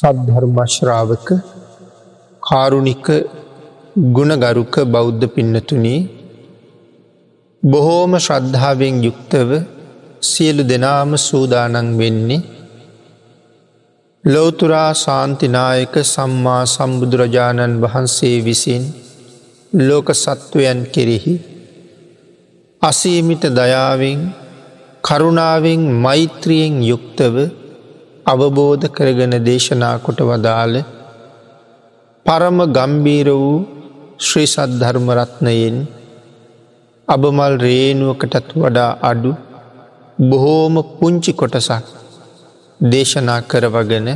සද්ධර්මශ්‍රාවක කාරුණික ගුණගරුක බෞද්ධ පින්නතුනී බොහෝම ශ්‍රද්ධාවෙන් යුක්තව සියලු දෙනාම සූදානන් වෙන්නේ ලෝතුරා සාන්තිනායක සම්මා සම්බුදුරජාණන් වහන්සේ විසින් ලෝක සත්වයන් කෙරෙහි අසීමිත දයාවෙන් කරුණාවෙන් මෛත්‍රියෙන් යුක්තව අවබෝධ කරගෙන දේශනා කොට වදාළ පරම ගම්බීර වූ ශ්‍රී සද්ධර්මරත්නයෙන් අබමල් රේනුවකටත් වඩා අඩු බොහෝම පුංචි කොටසක් දේශනා කරවගෙන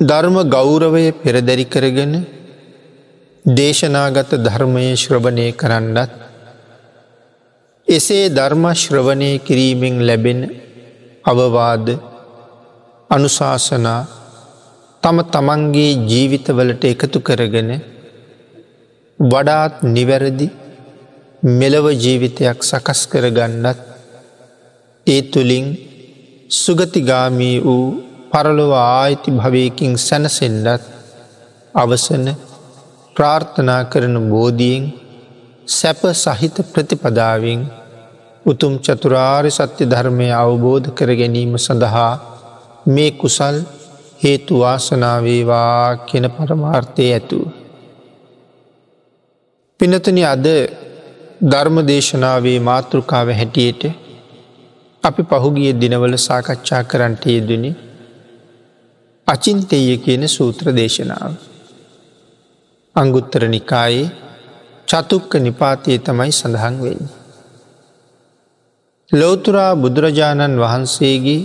ධර්ම ගෞරවය පෙරදැරි කරගෙන දේශනාගත ධර්මය ශ්‍රවණය කරන්නත් එසේ ධර්මශ්‍රවණය කිරීමෙන් ලැබෙන අවවාද අනුශාසනා තම තමන්ගේ ජීවිතවලට එකතු කරගෙන වඩාත් නිවැරදි මෙලව ජීවිතයක් සකස් කරගන්නත් ඒ තුළින් සුගතිගාමී වූ පරලොව ආයිති භවයකින් සැනසෙන්ඩත් අවසන ප්‍රාර්ථනා කරන බෝධියෙන් සැප සහිත ප්‍රතිපදාවෙන් උතුම් චතුරාර් සත්‍ය ධර්මය අවබෝධ කර ගැනීම සඳහා මේ කුසල් හේතු වාසනාවේවා කියන පරමාර්ථය ඇතුව. පිනතන අද ධර්ම දේශනාවේ මාතෘකාව හැටියට අපි පහුගිය දිනවල සාකච්ඡා කරන්නට යෙදනි අචින්තෙය කියන සූත්‍ර දේශනාව. අංගුත්තර නිකායේ චතුක්ක නිපාතය තමයි සඳහන් වෙන්නේ. ලෝතුරා බුදුරජාණන් වහන්සේගේ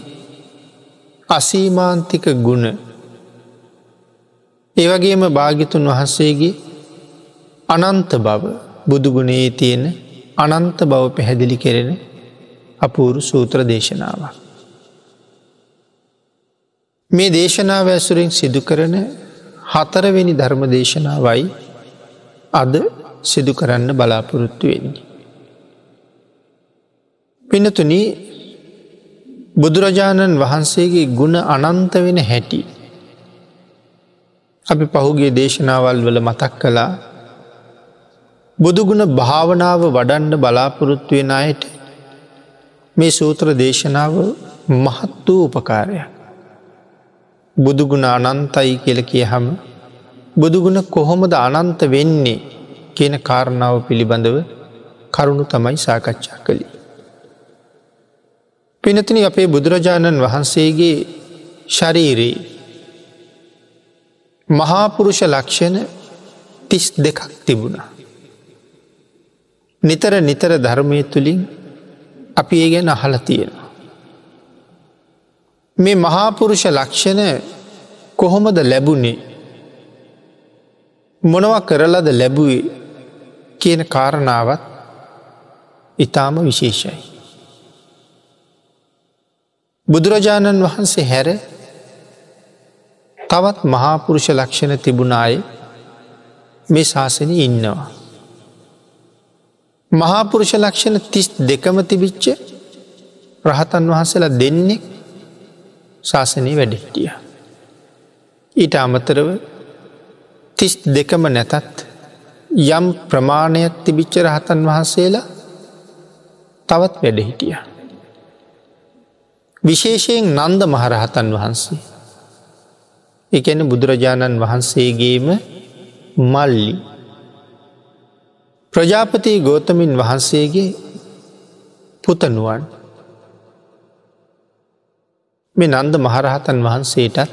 අසීමාන්තික ගුණ ඒවගේම භාගිතුන් වහන්සේගේ අනන්ත බව බුදුගුණේ තියෙන අනන්ත බව පැහැදිලි කෙරෙන අපූරු සූත්‍ර දේශනාව. මේ දේශනාව ඇසුරින් සිදු කරන හතරවෙනි ධර්ම දේශනාවයි අද සිදු කරන්න බලාපොරොත්තු වෙන්නේ. පිනතුන බුදුරජාණන් වහන්සේගේ ගුණ අනන්ත වෙන හැටි. අපි පහුගේ දේශනාවල් වල මතක් කළා බුදුගුණ භාවනාව වඩන්ඩ බලාපොරොත්තුවෙන අයට මේ සූත්‍ර දේශනාව මහත් වූ උපකාරයක්. බුදුගුණ අනන්තයි කියල කිය හම බුදුගුණ කොහොමද අනන්ත වෙන්නේ කියන කාරණාව පිළිබඳව කරුණු තමයි සාකච්ඡා කළේ. පිනතින අපේ බුදුරජාණන් වහන්සේගේ ශරීරයේ මහාපුරුෂ ලක්ෂණ තිස් දෙකක් තිබුණා. නිතර නිතර ධර්මය තුළින් අපි ඒ ගැන අහල තියෙනවා. මේ මහාපුරුෂ ලක්ෂණ කොහොමද ලැබුණේ මොනව කරලද ලැබුවේ කියන කාරණාවත් ඉතාම විශේෂයි. බුදුරජාණන් වහන්සේ හැර තවත් මහාපුරුෂ ලක්ෂණ තිබුණාය මේ ශාසනය ඉන්නවා. මහාපුරුෂ ලක්ෂණ තිස් දෙකම තිබිච්ච රහතන් වහන්සලා දෙන්නේ ශාසනී වැඩෙටිය. ඊට අමතරව තිස් දෙකම නැතත් යම් ප්‍රමාණයක් තිබිච්ච රහතන් වහන්සේලා තවත් වැඩ හිටිය. විශේෂයෙන් නන්ද මහරහතන් වහන්සේ. එකන බුදුරජාණන් වහන්සේගේම මල්ලි ප්‍රජාපති ගෝතමින් වහන්සේගේ පුතනුවන් මේ නන්ද මහරහතන් වහන්සේටත්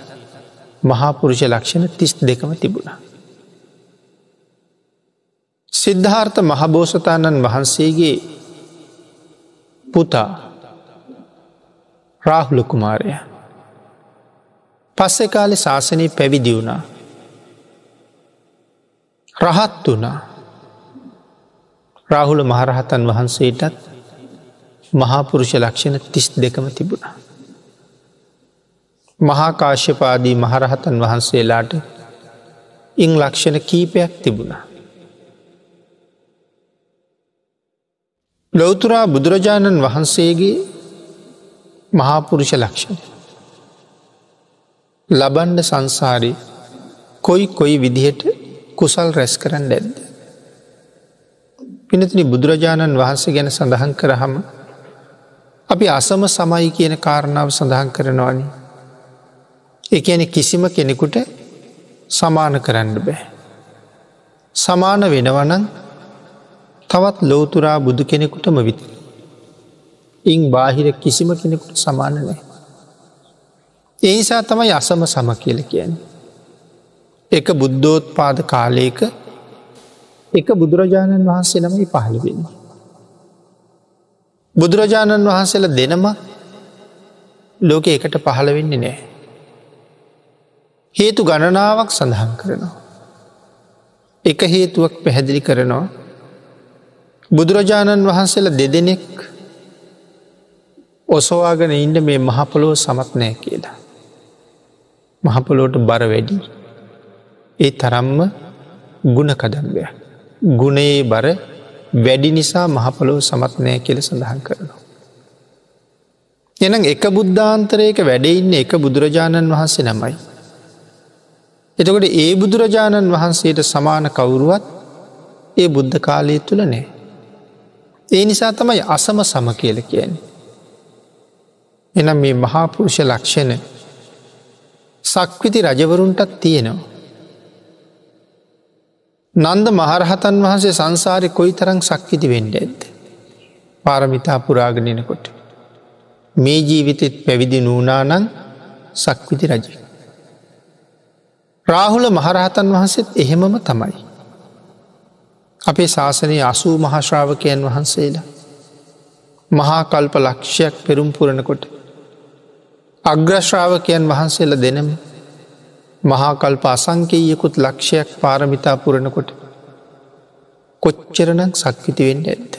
මහාපුරුෂ ලක්ෂණ තිස් දෙකම තිබුණා. සිද්ධාර්ථ මහබෝසතාණන් වහන්සේගේ පුතා රාහුල කුමාරය පස්සෙ කාලෙ ශාසනය පැවිදි වුණා රහත් වනා රාහුල මහරහතන් වහන්සේටත් මහාපුරුෂ ලක්ෂණ තිස් දෙකම තිබුණා. මහාකාශ්‍යපාදී මහරහතන් වහන්සේලාට ඉං ලක්ෂණ කීපයක් තිබුණා. ලොවතුරා බුදුරජාණන් වහන්සේගේ මහාපුරුෂ ලක්ෂණ. ලබන්ඩ සංසාරි කොයි කොයි විදිහට කුසල් රැස් කරන්න ඇද්ද. පිනතිනි බුදුරජාණන් වහන්සේ ගැන සඳහන් කරහම අපි අසම සමයි කියන කාරණාව සඳහන් කරනවානි. එකන කිසිම කෙනෙකුට සමාන කරන්න බෑ. සමාන වෙනවනන් තවත් ලෝතුරා බුදු කෙනෙකුටම විත. ඉං බාහිර කිසිම කෙනෙකුට සමාන නෑ. ඒනිසා තමයි අසම සම කියල කියන්නේ. එක බුද්ධෝත් පාද කාලයක එක බුදුරජාණන් වහන්සේ නමයි පහළවෙන්න. බුදුරජාණන් වහන්සේල දෙනම ලෝක එකට පහළ වෙන්නේ නෑ. හේතු ගණනාවක් සඳහන් කරනවා. එක හේතුවක් පැහැදිලි කරනවා බුදුරජාණන් වහන්සේල දෙදෙනෙක් ඔසවාගෙන ඉන්ඩ මේ මහපොලෝ සමත් නෑ කියලා. මහපොලෝට බර වැඩි. ඒ තරම්ම ගුණකදම්බය. ගුණයේ බර වැඩි නිසා මහපොලෝ සමත්නය කියල සඳහන් කරනවා. එනම් එක බුද්ධාන්තරයක වැඩඉන්න එක බුදුරජාණන් වහන්සේ නමයි. එතකොට ඒ බුදුරජාණන් වහන්සේට සමාන කවුරුවත් ඒ බුද්ධ කාලය තුළ නෑ. ඒ නිසා තමයි අසම සම කියල කියන්නේ. එනම් මේ මහාපුරුෂ ලක්ෂණ සක්විති රජවරුන්ටත් තියෙනවා. නන්ද මහරහතන් වහන්සේ සංසාරය කොයි තරං සක්විති වෙන්ඩ ඇත්ද. පාරමිතා පුරාගණනකොට. මේ ජීවිතෙත් පැවිදි නූනානං සක්විති රජ. රාහුල මහරහතන් වහන්සේත් එහෙමම තමයි. අපේ ශාසනයේ අසූ මහශ්‍රාවකයන් වහන්සේලා. මහා කල්ප ලක්ෂයක් පෙරුම් පුරණකොට. අග්‍රශ්‍රාවකයන් වහන්සේල දෙනම මහාකල්ප අසංකයකුත් ලක්ෂයක් පාරමිතා පුරණකොට කොච්චරනක් සක්විතිවෙන්ට ඇත්ත.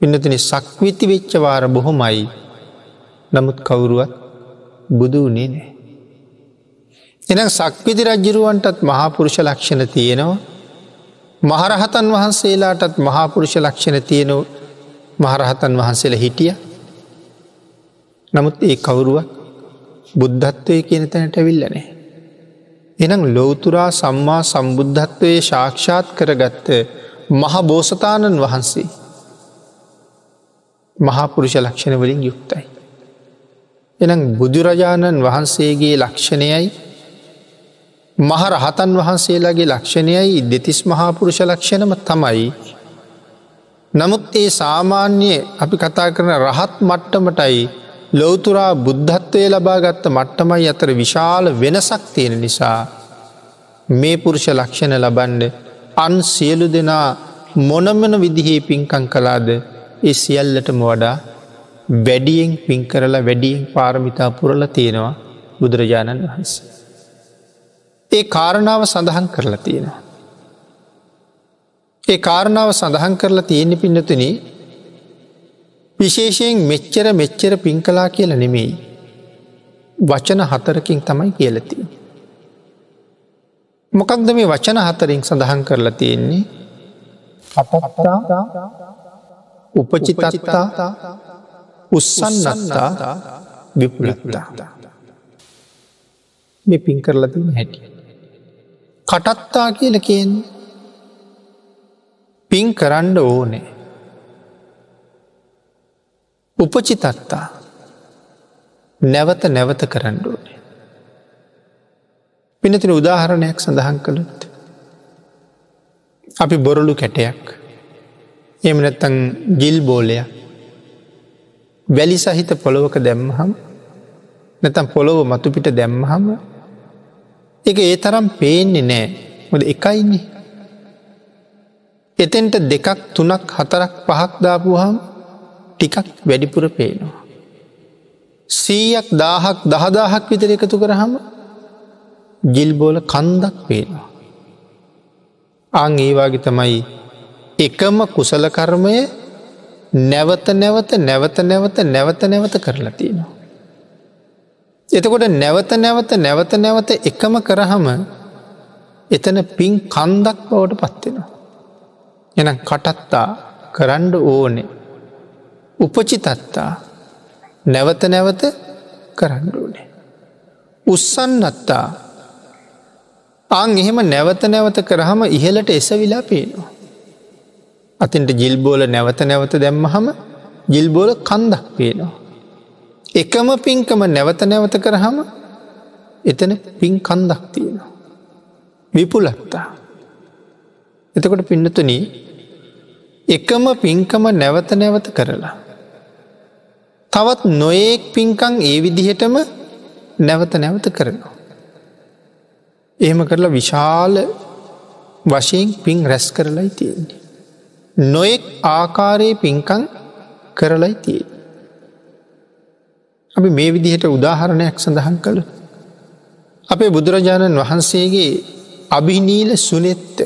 පින්නතින සක්විති වෙච්චවාර බොහොමයි නමුත් කවුරුවත් බුදු වනේ නෑ. එනම් සක්විති රජ්ජරුවන්ටත් මහාපුරුෂ ලක්ෂණ තියෙනවා මහරහතන් වහන්සේලාටත් මහාපුරුෂ ලක්ෂණ තියෙනව මහරහතන් වහන්සේලා හිටිය නමුත් ඒ කවුරුවක් බුද්ධත්වය කියන තැනට ඇවිල්ලනේ. එනම් ලෝතුරා සම්මා සම්බුද්ධත්වයේ ශාක්ෂාත් කරගත්ත මහ බෝසතාණන් වහන්සේ මහාපුරුෂ ලක්ෂණ වලින් යුක්තයි. එනම් බුදුරජාණන් වහන්සේගේ ලක්ෂණයයි මහරහතන් වහන්සේලාගේ ලක්ෂණයයි දෙතිස් මහාපුරුෂ ලක්ෂණම තමයි. නමුත් ඒ සාමාන්‍ය අපි කතා කරන රහත් මට්ටමටයි ලෝතුරා බුද්ධත්වය ලබාගත්ත මට්ටමයි අතර විශාල වෙනසක් තියෙන නිසා මේ පුරුෂ ලක්ෂණ ලබන්ඩ අන් සියලු දෙනා මොනමන විදිහේ පින්කං කලාද ඒ සියල්ලටම වඩා වැඩියෙන් පින් කරලා වැඩියෙන් පාරමිතා පුරල තියෙනවා බුදුරජාණන් වහන්ස. ඒ කාරණාව සඳහන් කරලා තියෙනවා. ඒ කාරණාව සඳහන් කරලා තියෙන්නේ පින්නතුනී විශේෂයෙන් මෙච්චර මෙච්චර පින් කලා කියල නෙමෙයි. වචන හතරකින් තමයි කියලති. මොකක්ද මේ වචන හතරින් සඳහන් කරලා තියෙන්නේ උපචිතත්තා උත්සන්නත්තා විපුලත්තා මේ පින් කරලා තින හැටි. කටත්තා කියල කියන්නේ පින් කරන්න ඕනේ උපචිතත්තා නැවත නැවත කරන්න ඕනේ. පිනතින උදාහරණයක් සඳහන් කළුත්. අපි බොරලු කැටයක් එම නැත්තං ගිල් බෝලයක් වැලි සහිත පොළොවක දැම්මහම් නැතම් පොළොව මතුපිට දැම්මහම එක ඒ තරම් පේන්නේ නෑ මොද එකයින්නේ. එතෙන්ට දෙකක් තුනක් හතරක් පහක් දාපුහම් ටිකක් වැඩිපුර පේනවා. සීයක් දාහක් දහදාහක් විතර එකතු කරහම ජිල්බෝල කන්දක් පේනවා. අං ඒවාගේ තමයි එකම කුසල කර්මය නැවත නැවත නැවත නැවත නැවත නැවත කරලා තියෙනවා. එතකොට නැවත නැවත නැවත නැවත එකම කරහම එතන පින් කන්දක් බවට පත්වෙනවා. එනම් කටත්තා කරන්ඩ ඕනේ උපචිතත්තා නැවත නැවත කරන්නුවනේ. උස්සන්නත්තා අං එහෙම නැවත නැවත කරහම ඉහලට එසවිලා පේනවා. අතින්ට ජිල්බෝල නැවත නැවත දැම්මහම ජිල්බෝල කන්දක් පේනවා. එකම පින්කම නැවත නැවත කරහම එතන පින් කන්දක් තියෙනවා. විපුලත්තා. එතකොට පින්නතුනී එකම පින්කම නැවත නැවත කරලා. තවත් නොයෙක් පින්කං ඒ විදිහටම නැවත නැවත කරනවා. එහෙම කරලා විශාල වශයෙන් පින් රැස් කරලයි තියෙන්නේ. නොයෙක් ආකාරයේ පින්කං කරලයි තිය. අපි මේ විදිහට උදාහරණයක් සඳහන් කළ. අපේ බුදුරජාණන් වහන්සේගේ අභිනීල සුනෙත්ත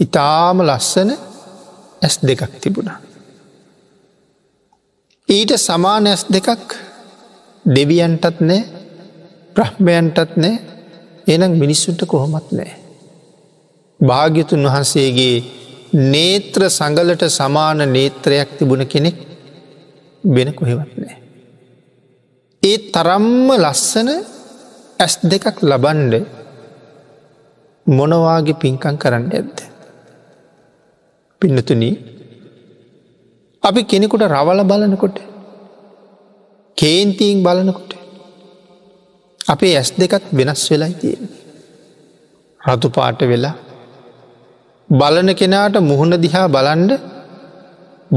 ඉතාම ලස්සන ඇස් දෙකක් තිබුණා. ඊට සමාන ඇස් දෙකක් දෙවියන්ටත් නෑ ප්‍රහ්මයන්ටත් නෑ එනම් මිනිස්සුන්ට කොහොමත් නෑ. භාග්‍යතුන් වහන්සේගේ නේත්‍ර සඟලට සමාන නේත්‍රයක් තිබුණ කෙනෙක් වෙන කොහෙවත් නෑ. ඒ තරම්ම ලස්සන ඇස් දෙකක් ලබන්ඩ මොනවාගේ පින්කං කරන්න ඇද්ද. පින්නතුන අපි කෙනෙකුට රවල බලනකොට කේන්තීන් බලනකොට අපේ ඇස් දෙකත් වෙනස් වෙලා තියෙන. රතු පාට වෙලා බලන කෙනාට මුහුණ දිහා බලන්ඩ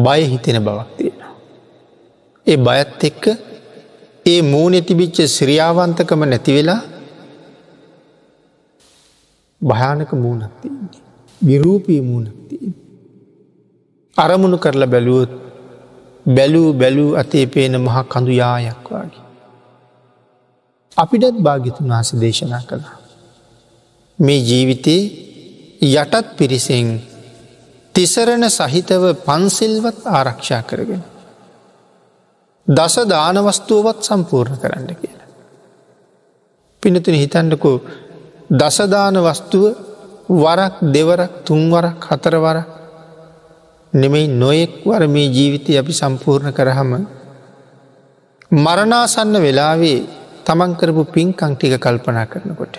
බය හිතෙන බවක් තියෙනවා. ඒ බයත් එක්ක ඒ මූුණ තිබිච්ච ශ්‍රියාවන්තකම නැතිවෙලා භයානක මූුණක් තියන්නේ. විරූපී මූුණක් තියෙන්. අරමුණු කරලා බැලුවොත් බැලූ බැලූ අතේ පේන මහා කඳු යායක් වගේ. අපිටත් භාගිතුන් වහස දේශනා කළා. මේ ජීවිතයේ යටත් පිරිසෙන් තිසරණ සහිතව පන්සිල්වත් ආරක්ෂා කරගෙන. දස දානවස්තුවවත් සම්පූර්ණ කරන්න කියලා. පිනතුන හිතන්නකෝ දසදාන වස්තුව වරක් දෙවරක් තුන්වරක් හතරවර නෙමෙයි නොයෙක් වර මේ ජීවිතය අපි සම්පූර්ණ කරහම මරණාසන්න වෙලාවේ තමන්කරපු පින්කං ටික කල්පනා කරනකොට.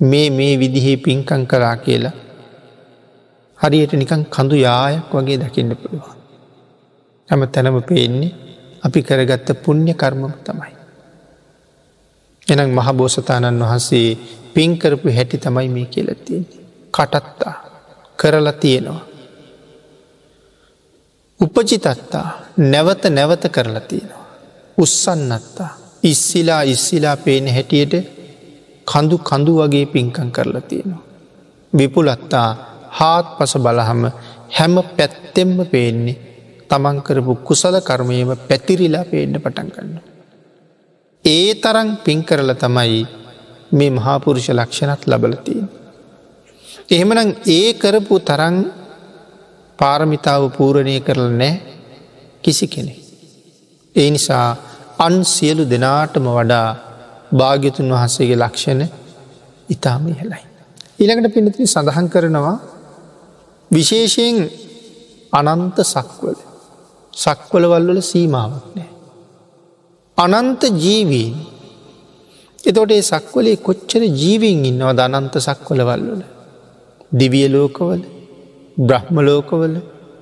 මේ මේ විදිහේ පින්කං කරා කියලා හරියට නිකන් කඳු යායක් වගේ දකින්න පුළුවන්. හැම තැනම පේන්නේ අපි කරගත්ත පුුණ්්‍ය කර්මම තමයි. එනම් මහබෝසතාණන් වහන්සේ පින්කරපු හැටි තමයි මේ කියලතියන්නේ. කටත්තා කරලා තියෙනවා. උපචිතත්තා නැවත නැවත කරලා තියෙනවා. උස්සන්නත්තා ඉස්සිලා ඉස්සිලා පේන හැටියට කඳු කඳු වගේ පින්කං කරලා තියෙනවා. විපුලත්තා හාත් පස බලහම හැම පැත්තෙම්ම පේන්නේ තමන්කරපු කුසල කර්මයම පැතිරිලා පේන්න පටන් කන්න. ඒ තරන් පින් කරල තමයි මේ මහාපුරුෂ ලක්ෂණත් ලබලතියෙන්. එහෙමනම් ඒ කරපු තරන් පාරමිතාව පූරණය කරල නෑ කිසි කෙනෙ. ඒ නිසා අන් සියලු දෙනාටම වඩා භාග්‍යතුන් වහන්සේගේ ලක්ෂණ ඉතාම ඉහලයි. ඊළඟට පිනතිරි සඳහන් කරනවා විශේෂයෙන් අනන්ත සක්වල සක්වලවල්වල සීමාවක් නෑ. අනන්ත ජීවීන් එතොට ඒ සක්වලේ කොච්චර ජීවීන් ඉන්නවා දනන්ත සක්වලවල්වල දිවිය ලෝකවල බ්‍රහ්මලෝකවල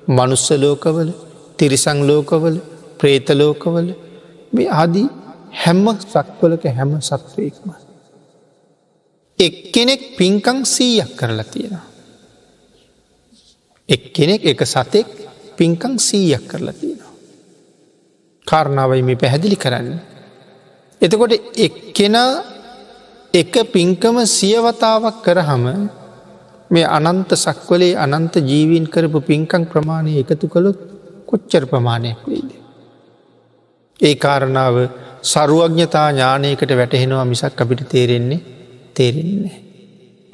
මනුස්සලෝකවල තිරිසංලෝකවල ප්‍රේතලෝකවල මේ ආදී හැම්ම සක්වලක හැම සත්වයෙක්ම. එක්කෙනෙක් පින්කං සීයක් කරලා තියෙනවා. එක්කෙනෙක් එක සතෙක් පින්කං සීයක් කරලා තියෙනවා. කාරණාවයි මේ පැහැදිලි කරන්න. එතකොට එක්කෙනා එක පින්කම සියවතාවක් කරහම මේ අනන්ත සක්වලේ අනන්ත ජීවීන් කරපු පින්කං ප්‍රමාණය එකතු කළොත් කොච්චර ප්‍රමාණයක් වෙයිද. ඒ කාරණාව සරුවඥතා ඥානයකට වැටහෙනවා මිසක් අපිට තේරෙන්නේ තේරෙන්නේ.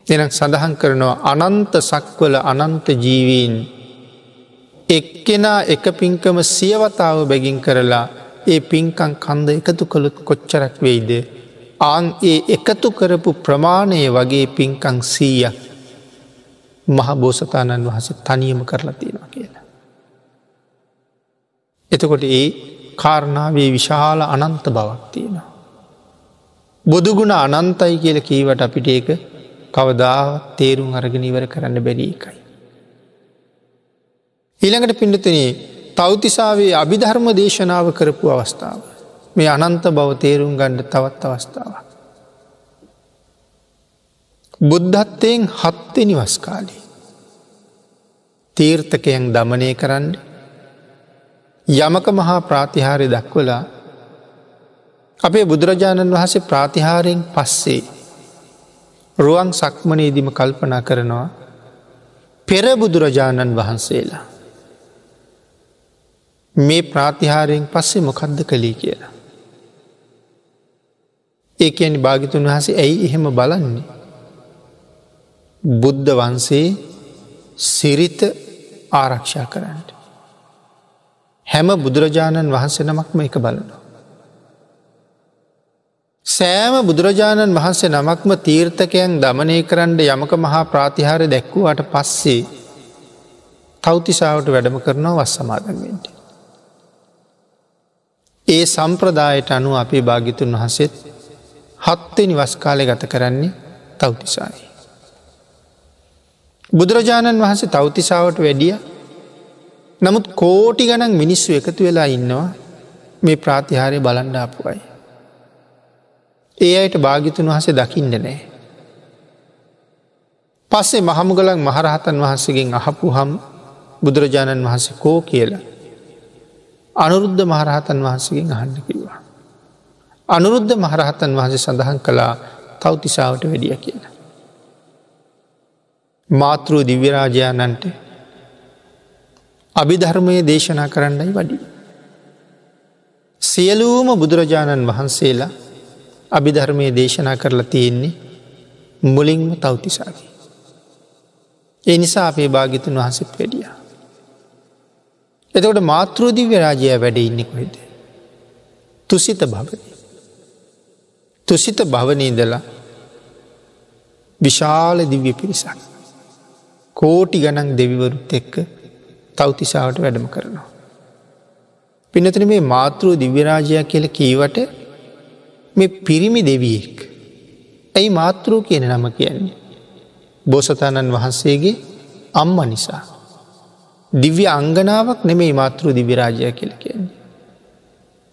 එනම් සඳහන් කරනවා අනන්ත සක්වල අනන්ත ජීවීන් එක්කෙනා එක පින්කම සියවතාව බැගින් කරලා ඒ පින්කං කන්ද එකතු කළොත් කොච්චරක් වෙයිද. ආං ඒ එකතු කරපු ප්‍රමාණය වගේ පින්කං සීයක් මහ බෝසතාණන් වහස තනියම කරලා තියෙනවා කියලා. එතකොට ඒ කාරණාවේ විශාල අනන්ත බවක් තියෙනවා. බුදුගුණ අනන්තයි කියල කීවට අපිට ඒක කවදා තේරුම් අරගෙන ඉවර කරන්න බැරි එකයි. ඊළඟට පිඩතන තෞතිසාවේ අභිධර්ම දේශනාව කරපු අවස්ථාව. මේ අනන්ත බව තේරුම් ගණ්ඩ තවත් අවස්ථාව. බුද්ධත්තයෙන් හත්තෙනි වස්කාලේ. තීර්ථකයන් දමනය කරන්න යමක මහා ප්‍රාතිහාරය දක්වලා අපේ බුදුරජාණන් වහසේ ප්‍රාතිහාරයෙන් පස්සේ රුවන් සක්මනයේදිම කල්පනා කරනවා පෙර බුදුරජාණන් වහන්සේලා මේ ප්‍රාතිහාරයෙන් පස්සේ මොකක්ද කළේ කියලා. ඒකැනි භාගිතුන් වහසේ ඇයි එහෙම බලන්නේ. බුද්ධ වන්සේ සිරිත ආරක්ෂා කරන්න. හැම බුදුරජාණන් වහන්සේ නමක්ම එක බලනවා. සෑම බුදුරජාණන් වහන්සේ නමක්ම තීර්ථකයන් දමනය කරන්න යමක මහා ප්‍රාතිහාර දැක්වූට පස්සේ තෞතිසාාවට වැඩම කරනවා වස් සමාදන්වෙන්ට. ඒ සම්ප්‍රදායට අනුව අපේ භාගිතුන් වහසෙත් හත්තේ නිවස්කාලය ගත කරන්නේ තෞතිසායි. බුදුරජාණන් වහන්සේ තෞතිසාාවට වැඩිය නමුත් කෝටි ගණන් මිනිස්සු එකතු වෙලා ඉන්නවා මේ ප්‍රාතිහාරය බලන්ඩාපුුවයි. ඒ අයට භාගිතුන් වහසේ දකින්න නෑ. පස්සේ මහමුගලක් මහරහතන් වහන්සේගෙන් අහපු හම් බුදුරජාණන් වහන්සේ කෝ කියලා. අනුරුද්ධ මහරහතන් වහන්සේගෙන් අහන්න කිව්වා. අනුරුද්ධ මහරහතන් වහන්සේ සඳහන් කළා තෞතිසාාවට වැඩිය කියලා. මාතෘ දිව්‍යරාජයාණන්ට අභිධර්මය දේශනා කරන්නයි වඩි. සියලූම බුදුරජාණන් වහන්සේලා අභිධර්මය දේශනා කරලා තියෙන්නේ මුලින්ම තෞතිසාගේ. ඒ නිසා අපේ භාගිතුන් වහසත් වැඩිය. එතකොට මාතෘදිව්‍ය රාජය වැඩ ඉන්නෙකුහෙද. තුසිත භවන. තුසිත භවනීදලා විශාල දිව්‍ය පිරිසක්. කෝටි ගණන් දෙවිවරුත් එක්ක තෞතිසාාවට වැඩම කරනවා. පිනතන මේ මාතෘ දිව්‍යරාජයක් කියල කීවට මේ පිරිමි දෙවියෙක්. ඇයි මාතෘ කියන නම කියන්නේ. බෝසතාණන් වහන්සේගේ අම්ම නිසා. දිව්‍ය අංගනාවක් නෙමේ මාතෘ දිවිරාජය කියල කියන්නේ.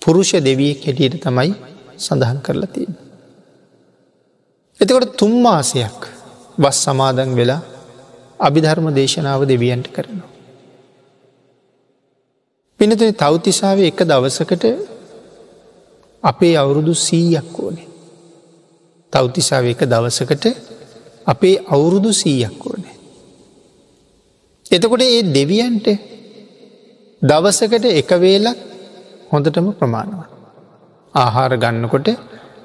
පුරුෂ දෙවියෙක් හැටියට තමයි සඳහන් කරලා තියෙන. එතකොට තුම්මාසයක් වස් සමාදන් වෙලා අභිධර්ම දේශනාව දෙවියන්ට කරනවා. පිනතුන තෞතිසාාව එක දවසකට අපේ අවුරුදු සීයක් ඕනේ. තෞතිසාාව එක දවසකට අපේ අවුරුදු සීයක් ඕනේ. එතකොට ඒ දෙවියන්ට දවසකට එක වේලක් හොඳටම ප්‍රමාණව. ආහාර ගන්නකොට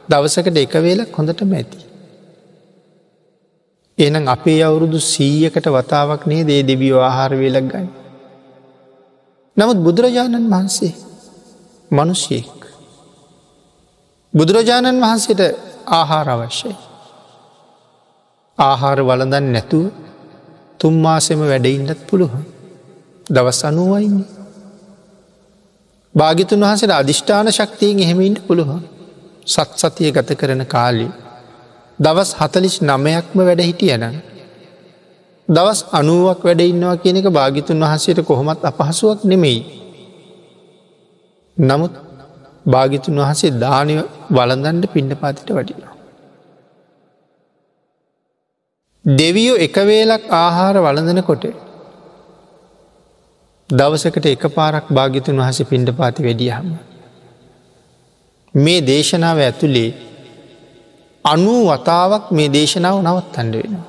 දවසකට එක වේලක් හොඳටම ඇති. එනම් අපේ අවුරුදු සීයකට වතාවක් නේ දේ දෙවියෝ ආහාර වේලක් ගන්න. නමුත් බුදුරජාණන් වහන්සේ මනුෂ්‍යයෙක්. බුදුරජාණන් වහන්සේට ආහාර අවශ්‍යයි. ආහාර වලදන් නැතුව තුම්මාසෙම වැඩඉන්නත් පුළුවන්. දවස් අනුවයින්නේ. භාගිතුන් වහසට අධිෂ්ඨාන ශක්තියෙන් එහෙමඉන්න පුළුවන්. සත් සතිය ගත කරන කාලි. දවස් හතලිස් නමයක්ම වැඩ හිටියන. දවස් අනුවක් වැඩඉන්නවා කියන එක භාගිතුන් වහන්සේට කොහොමත් අපහසුවක් නෙමෙයි. නමුත් භාගිතුන් වහන්සේ දානය වලඳන්ඩ පිණ්ඩ පාතිට වටිනවා. දෙවියෝ එක වේලක් ආහාර වලඳනකොට දවසකට එක පාරක් භාගිතුන් වහස පිණ්ඩ පාති වැඩියහම. මේ දේශනාව ඇතුළේ අනූ වතාවක් මේ දේශනාව නවත් තන්ඩ වෙනවා.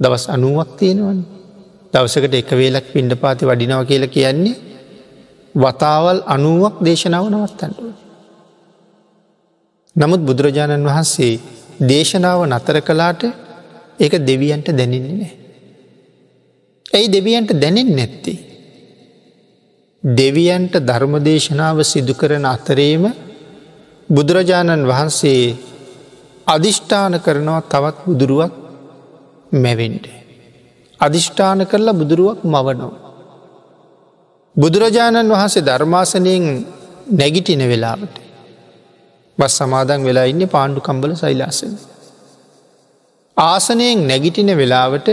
දවස් අනුවක් තියෙනවන් දවසකට එක වේලක් පිණ්ඩ පාති වඩිනව කියල කියන්නේ වතාවල් අනුවක් දේශනාව නවත්තන්ටුව. නමුත් බුදුරජාණන් වහන්සේ දේශනාව නතර කලාට ඒක දෙවියන්ට දැනෙන්නේ නෑ. ඇයි දෙවියන්ට දැනෙන් නැත්ති. දෙවියන්ට ධර්මදේශනාව සිදු කරන අතරේම බුදුරජාණන් වහන්සේ අධිෂ්ඨාන කරනවා තවත් බුදුරුවක් මැවෙන්ට. අධිෂ්ඨාන කරලා බුදුරුවක් මවනෝ. බුදුරජාණන් වහන්සේ ධර්මාසනයෙන් නැගිටින වෙලාවට. බස් සමාදන් වෙලා ඉන්න පාණ්ඩු කම්බල සයිලාසන. ආසනයෙන් නැගිටින වෙලාවට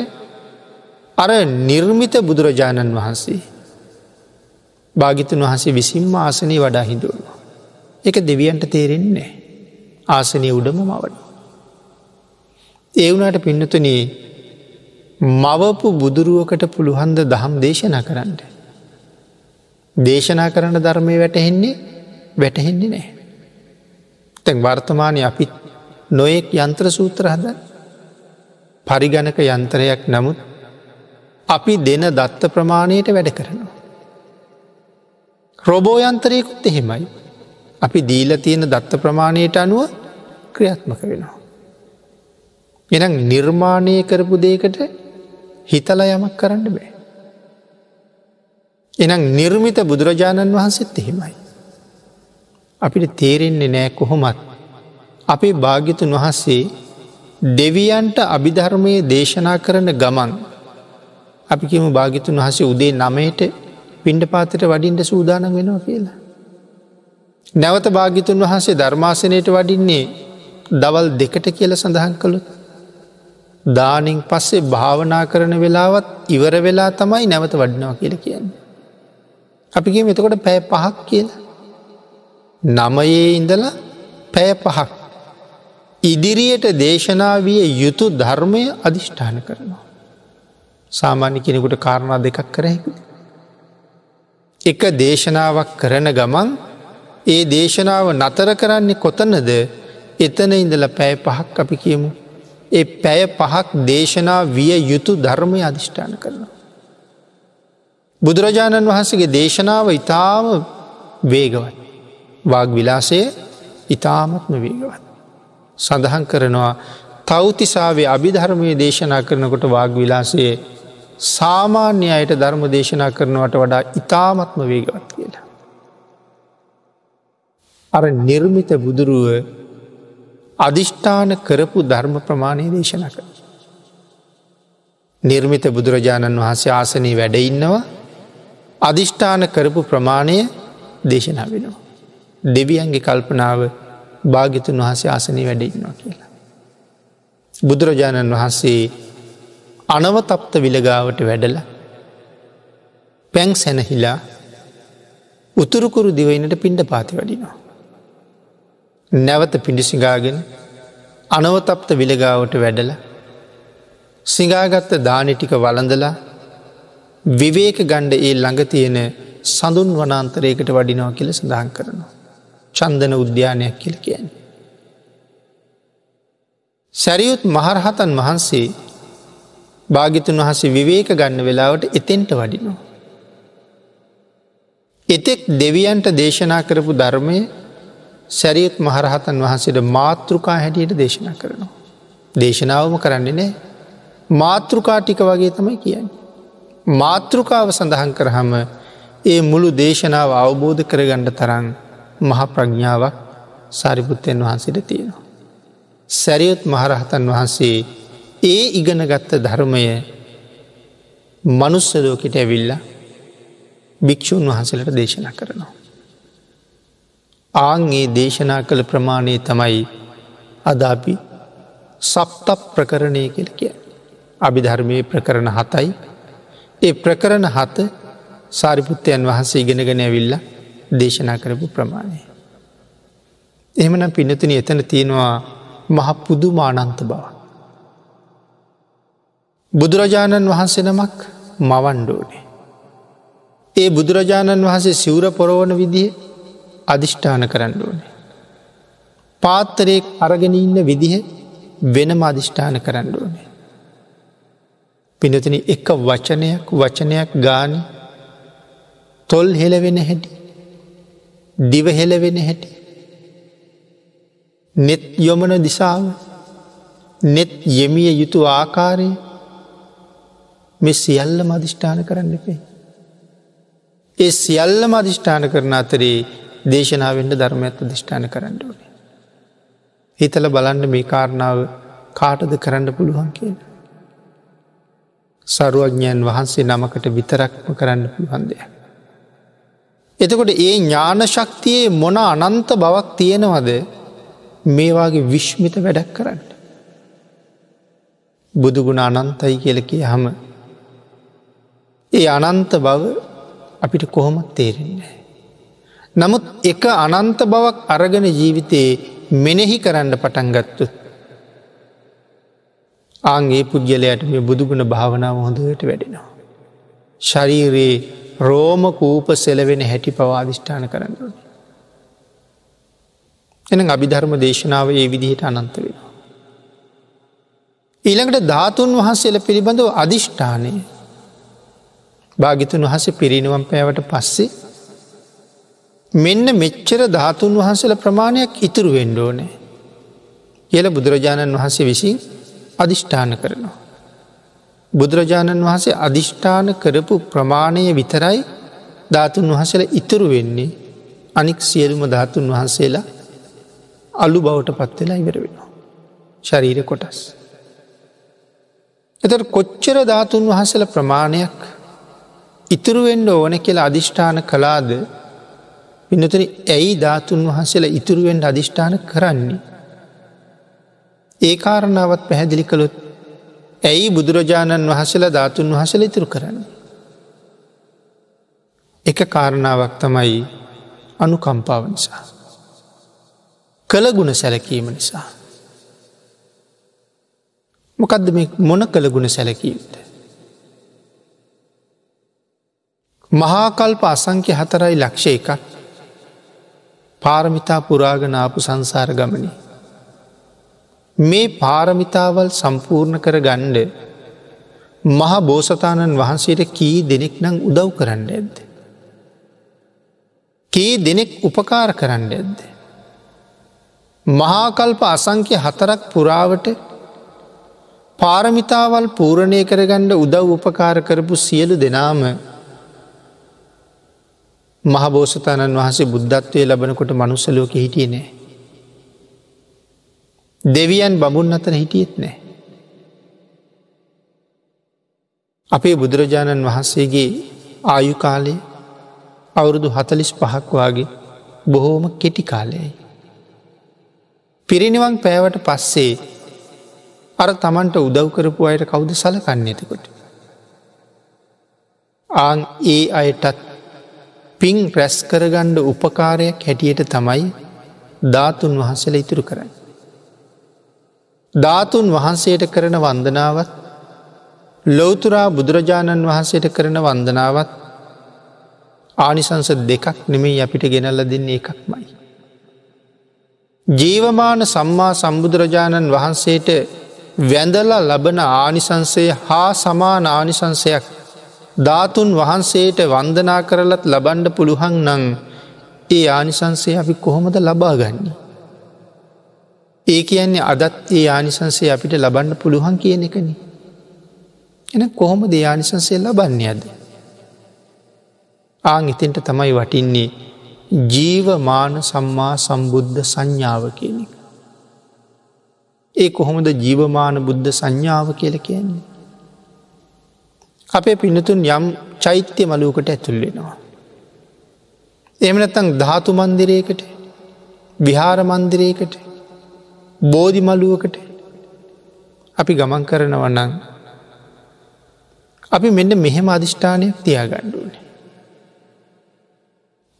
අර නිර්මිත බුදුරජාණන් වහන්සේ භාගිතුන් වහසේ විසින්ම ආසනී වඩා හිදුවනවා. එක දෙවියන්ට තේරෙන්නේ ආසනය උඩම මවන. ඒ වුණට පින්නතුනී මවපු බුදුරුවකට පුළුහන්ද දහම් දේශනා කරන්න. දේශනා කරන ධර්මය වැටහෙන්නේ වැටහෙන්නේ නෑ. තැන් වර්තමානය අපිත් නොයෙක් යන්ත්‍ර සූත්‍ර හද පරිගණක යන්ත්‍රයක් නමුත් අපි දෙන දත්ත ප්‍රමාණයට වැඩ කරනවා. රොබෝයන්තරයකුත් එහෙමයි. අපි දීල තියෙන දත්ත ප්‍රමාණයට අනුව ක්‍රියාත්මක වෙනවා. එනම් නිර්මාණය කරපු දේකට හිතල යමක් කරන්න බෑ. එනම් නිර්මිත බුදුරජාණන් වහන්සේත් එහෙමයි. අපිට තේරෙන්නේ නෑ කොහොමත් අපේ භාග්‍යතුන් වහන්සේ දෙවියන්ට අභිධර්මය දේශනා කරන ගමන් අපි කියම භාගිතුන් වහසේ උදේ නමයට පින්ඩ පාතට වඩින්ට සූදානන් වෙනවා කියලා. නැවත භාගිතුන් වහන්සේ ධර්මාසනයට වඩින්නේ දවල් දෙකට කියල සඳහන් කළුත්. දානින් පස්සේ භාවනා කරන වෙලාවත් ඉවර වෙලා තමයි නැවත වඩිනවා කියල කියන්නේ. අපිගේ මෙතකොට පැය පහක් කියලා. නමයේ ඉඳලා පැය පහක්. ඉදිරියට දේශනා විය යුතු ධර්මය අධිෂ්ඨාන කරනවා. සාමාන්‍ය කෙනෙකුට කාරණා දෙකක් කරහැකි. එක දේශනාවක් කරන ගමන් ඒ දේශනාව නතර කරන්නේ කොතනද එතන ඉඳල පැය පහක් අපි කියමු. ඒ පැය පහක් දේශනා විය යුතු ධර්මය අධිෂ්ඨාන කරනවා. බුදුරජාණන් වහන්සගේ දේශනාව ඉතාම වේගවත්. වාග විලාසය ඉතාමත්ම වේගවත්. සඳහන් කරනවා තෞතිසාාවේ අභිධර්මය දේශනා කරනකොට වාග විලාසයේ සාමාන්‍ය අයට ධර්ම දේශනා කරනවට වඩා ඉතාමත්ම වේගවත් කියලා. අර නිර්මිත බුදුරුව අධිෂ්ඨාන කරපු ධර්ම ප්‍රමාණය දේශනා කර. නිර්මිත බුදුරජාණන් වහන්සේ ආසනී වැඩඉන්නවා අධිෂ්ඨාන කරපු ප්‍රමාණය දේශනා වෙනවා. දෙවියන්ගේ කල්පනාව භාගිතුන් වහසේ ආසනී වැඩඉන්නවා කියලා. බුදුරජාණන් වහන්සේ අනවතප්ත විලගාවට වැඩල පැං සැනහිලා උතුරුකුරු දිවයිනට පින්ඩ පාති වඩිනවා. නැවත පිඩිසිගාගෙන අනවතප්ත විලගාවට වැඩල සිංගාගත්ත දානිටික වලඳලා විවේක ගණ්ඩ ඒ ළඟ තියෙන සඳුන් වනාන්තරයකට වඩිනවා කියල සඳහන් කරනවා. චන්දන උද්‍යානයක් කියල කියන්නේ. සැරියුත් මහරහතන් වහන්සේ භාගිතුන් වහසේ විවේක ගන්න වෙලාවට එතෙන්ට වඩිනවා. එතෙක් දෙවියන්ට දේශනා කරපු ධර්මය සැරියත් මහරහතන් වහන්සේට මාතෘකා හැටියට දේශනා කරනවා. දේශනාවම කරන්නේ නෑ මාතෘකා ටික වගේ තමයි කියන්නේ. මාතෘකාව සඳහන් කරහම ඒ මුළු දේශනාව අවබෝධ කරගණ්ඩ තරන් මහ ප්‍රඥාවක් සාරිපුත්තයන් වහන්සේට තියෙනවා. සැරියොත් මහරහතන් වහන්සේ ඒ ඉගෙන ගත්ත ධර්මය මනුස්සලෝකට ඇවිල්ල භික්‍ෂූන් වහන්සලට දේශනා කරනවා. ආංගේ දේශනා කළ ප්‍රමාණය තමයි අදාපි සප්ත ප්‍රකරණය කෙල කිය. අභිධර්මය ප්‍රකරණ හතයි ඒ ප්‍රකරණ හත සාරිපුත්තයන් වහන්සේ ඉගෙනගෙන ඇවිල්ල දේශනා කරපු ප්‍රමාණය. එහෙමන පිනතුන එතන තියෙනවා මහ පුදුමානන්ත බව. බුදුරජාණන් වහන්සේ නමක් මවන්්ඩෝනේ. ඒ බුදුරජාණන් වහන්සේ සිවුර පොරවන විදිහ අධිෂ්ඨාන කරන්න ඕනේ. පාත්තරයෙක් අරගෙන ඉන්න විදිහ වෙනම අධිෂ්ඨාන කරන්න ඕනේ. පිනතින එක වචනයක් වචනයක් ගාන තොල් හෙලවෙන හැටි දිව හෙලවෙන හැටි නෙත් යොමන දිසාව නෙත් යෙමිය යුතු ආකාරය මෙ සියල්ල මධිෂ්ඨාන කරන්න එපේ. ඒ සියල්ලම අධිෂ්ඨාන කරන අතරේ දේශනාවෙන්ට ධර්මඇත්ත දිෂ්ඨාන කරන්න ඕනේ. හිතල බලන්න මේ කාරණාව කාටද කරන්න පුළුවන් කියන. සරුවඥයන් වහන්සේ නමකට විතරක්ම කරන්න පුළුවන්දය. එතකොට ඒ ඥාන ශක්තියේ මොන අනන්ත බවක් තියෙනවද මේවාගේ විශ්මිත වැඩක් කරන්න. බුදුගුණ අනන්තයි කියලකිය හම ඒ අනන්ත බව අපිට කොහොමත් තේරෙන්නේ. නමුත් එක අනන්ත බවක් අරගෙන ජීවිතයේ මෙනෙහි කරන්න පටන්ගත්තු. ආගේ පුද්ගලයට මේ බුදුගුණ භාවනාව හොඳට වැඩෙනවා. ශරීරයේ රෝම කූප සෙලවෙන හැටි පවාධිෂ්ඨාන කරන්නන. එන අභිධර්ම දේශනාව ඒ විදිහට අනන්ත වෙනවා. ඊළඟට ධාතුන් වහන්සේල පිළිබඳව අධිෂ්ඨානය භාගිතුන් වහස පිරිනිවම් පෑවට පස්සේ මෙන්න මෙච්චර ධාතුන් වහන්සේල ප්‍රමාණයක් ඉතුරු වෙන්ඩෝනෑ කියල බුදුරජාණන් වහන්සේ විසින් අධිෂ්ඨාන කරනවා. බුදුරජාණන් වහන්සේ අධිෂ්ඨාන කරපු ප්‍රමාණය විතරයි ධාතුන් වහසල ඉතුරු වෙන්නේ අනික් සියලුම ධාතුන් වහන්සේලා අලු බවට පත්වෙලා ඉවර වෙනවා. ශරීර කොටස්. එතට කොච්චර ධාතුන් වහසල ප්‍රමාණයක් ඉතුරුවෙන්ඩ ඕන කියලා අධිෂ්ඨාන කලාද පිනතන ඇයි ධාතුන් වහන්සේලා ඉතුරුවෙන්ට අධිෂ්ඨාන කරන්නේ. ඒ කාරණාවත් පැහැදිලි කළොත් ඇයි බුදුරජාණන් වහසලා ධාතුන් වහසල ඉතුරු කරන්න. එක කාරණාවක් තමයි අනුකම්පාව නිසා. කළගුණ සැලකීම නිසා. මොකදද මේ මොන කළගුණ සැලකීමට. මහාකල්ප අසංක්‍ය හතරයි ලක්ෂ එකක් පාරමිතා පුරාගනාපු සංසාර ගමනි. මේ පාරමිතාවල් සම්පූර්ණ කර ගණ්ඩ මහ බෝසතාණන් වහන්සේට කී දෙනෙක් නං උදව් කරන්න ඇද්ද. කී දෙනෙක් උපකාර කරන්න ඇද්ද. මහාකල්ප අසංක්‍ය හතරක් පුරාවට පාරමිතාවල් පූරණය කරගණ්ඩ උදව් උපකාර කරපු සියලු දෙනාම මහබෝසතාණන් වහන්සේ බුද්ධත්වය ලබනකොට මනුස්සලෝක හිටිය නෑ. දෙවියන් බමුන් අතන හිටියෙත් නෑ. අපේ බුදුරජාණන් වහන්සේගේ ආයු කාලය අවුරුදු හතලිස් පහක් වගේ බොහෝම කෙටි කාලයයි. පිරිනිවන් පෑවට පස්සේ අර තමන්ට උදව් කරපු අයට කවුද සලකන්න ඇතිකොට. ආන් ඒ අයටත් පින් රැස් කරගණ්ඩ උපකාරයක් හැටියට තමයි ධාතුන් වහන්සේල ඉතුරු කරන්න. ධාතුන් වහන්සේට කරන වන්දනාවත් ලෝතුරා බුදුරජාණන් වහන්සේට කරන වන්දනාවත් ආනිසංස දෙකක් නෙමේ අපිට ගෙනල්ල දෙන්නේ එකක්මයි. ජීවමාන සම්මා සම්බුදුරජාණන් වහන්සේට වැඳල ලබන ආනිසංසය හා සමාන ආනිසංසයක් ධාතුන් වහන්සේට වන්දනා කරලත් ලබන්ඩ පුළුහන් නං ඒ ආනිසංසේ අපි කොහොමද ලබා ගන්නේ. ඒ කියන්නේ අදත් ඒ ආනිසංසේ අපිට ලබන්න පුළුවන් කියන එකන. එන කොහොම දයානිසංසේ ලබන්නේ අද. ආං ඉතින්ට තමයි වටින්නේ ජීවමාන සම්මා සම්බුද්ධ සංඥාව කියන එක. ඒ කොහොමද ජීවමාන බුද්ධ සංඥාව කියල කියන්නේ. අපේ පිනතුන් යම් චෛත්‍ය මලුවකට ඇතුල්ලෙනවා. එමනත්තං ධාතු මන්දිරයකට විහාර මන්දිරයකට බෝධි මලුවකට අපි ගමන් කරනවන්නන් අපි මෙන්න මෙහෙම අධිෂ්ඨානයක් තියාගණ්ඩුවනේ.